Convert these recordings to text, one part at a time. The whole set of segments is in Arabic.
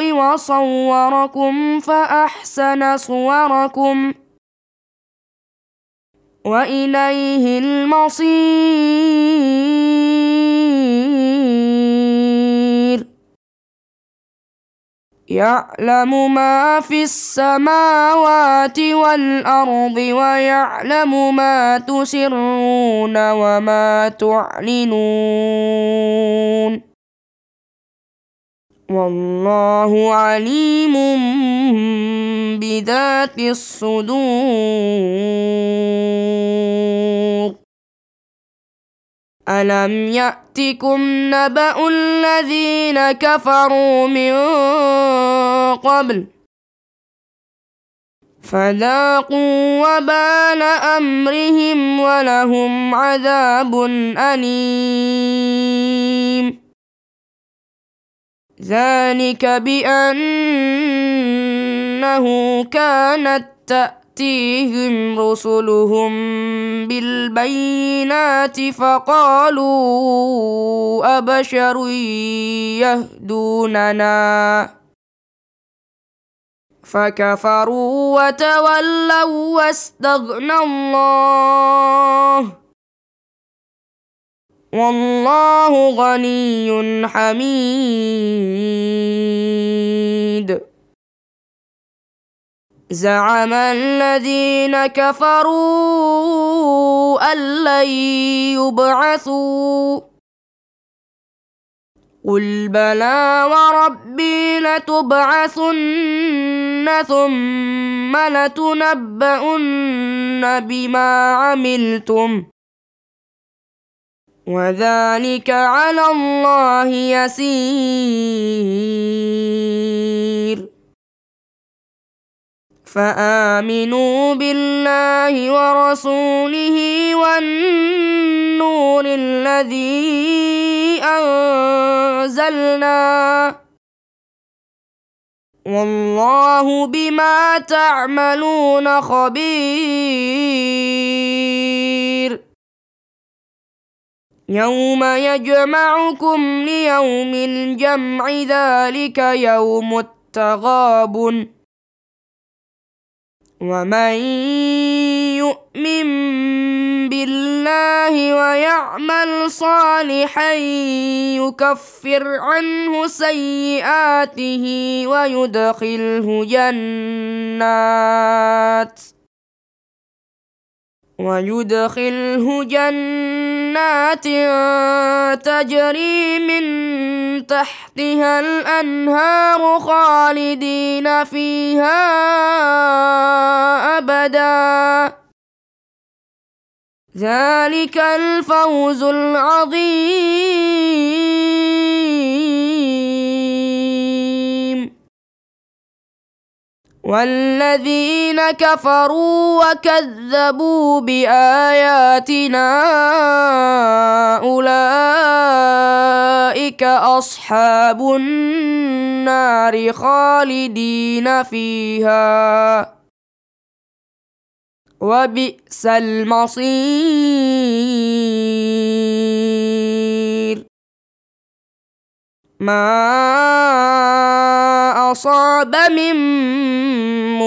وصوركم فأحسن صوركم وإليه المصير. يعلم ما في السماوات والأرض ويعلم ما تسرون وما تعلنون. والله عليم بذات الصدور. ألم يأتكم نبأ الذين كفروا من قبل؟ فذاقوا وبال أمرهم ولهم عذاب أليم. ذلك بأنه كانت تأتيهم رسلهم بالبينات فقالوا أبشر يهدوننا. فكفروا وتولوا واستغنى الله. والله غني حميد. زعم الذين كفروا أن لن يبعثوا. قل بلى وربي لتبعثن ثم لتنبؤن بما عملتم. وذلك على الله يسير. فآمنوا بالله ورسوله والنور الذي أنزلنا. والله بما تعملون خبير. يوم يجمعكم ليوم الجمع ذلك يوم التغاب ومن يؤمن بالله ويعمل صالحا يكفر عنه سيئاته ويدخله جنات. ويدخله جنات تجري من تحتها الأنهار خالدين فيها أبدا. ذلك الفوز العظيم. والذين كفروا وكذبوا بآياتنا أولئك أصحاب النار خالدين فيها. وبئس المصير. ما أصاب من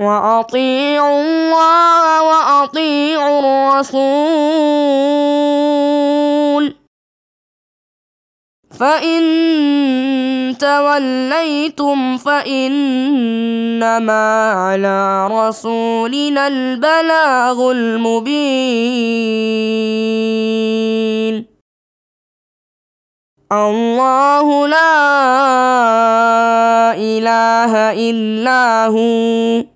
وأطيعوا الله وأطيعوا الرسول. فإن توليتم فإنما على رسولنا البلاغ المبين. الله لا إله إلا هو.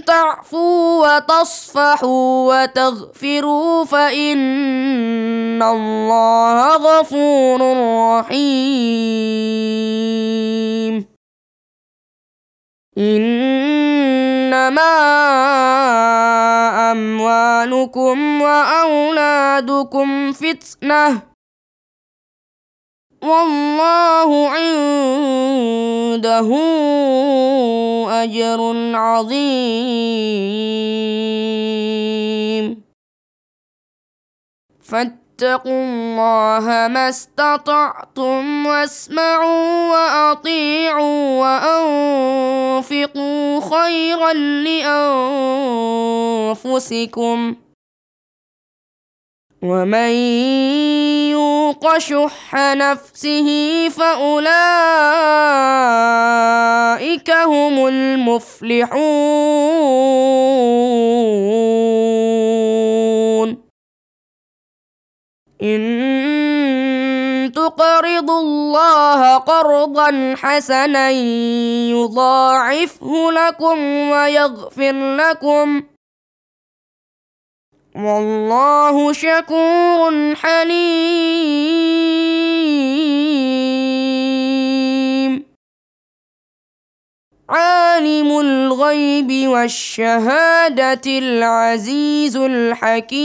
تعفوا وتصفحوا وتغفروا فإن الله غفور رحيم. إنما أموالكم وأولادكم فتنة. والله عنده أجر عظيم. فاتقوا الله ما استطعتم واسمعوا وأطيعوا وأنفقوا خيرا لأنفسكم. ومن يوق شح نفسه فاولئك هم المفلحون. إن تقرضوا الله قرضا حسنا يضاعفه لكم ويغفر لكم. والله شكور حليم. الغيب والشهادة العزيز الحكيم.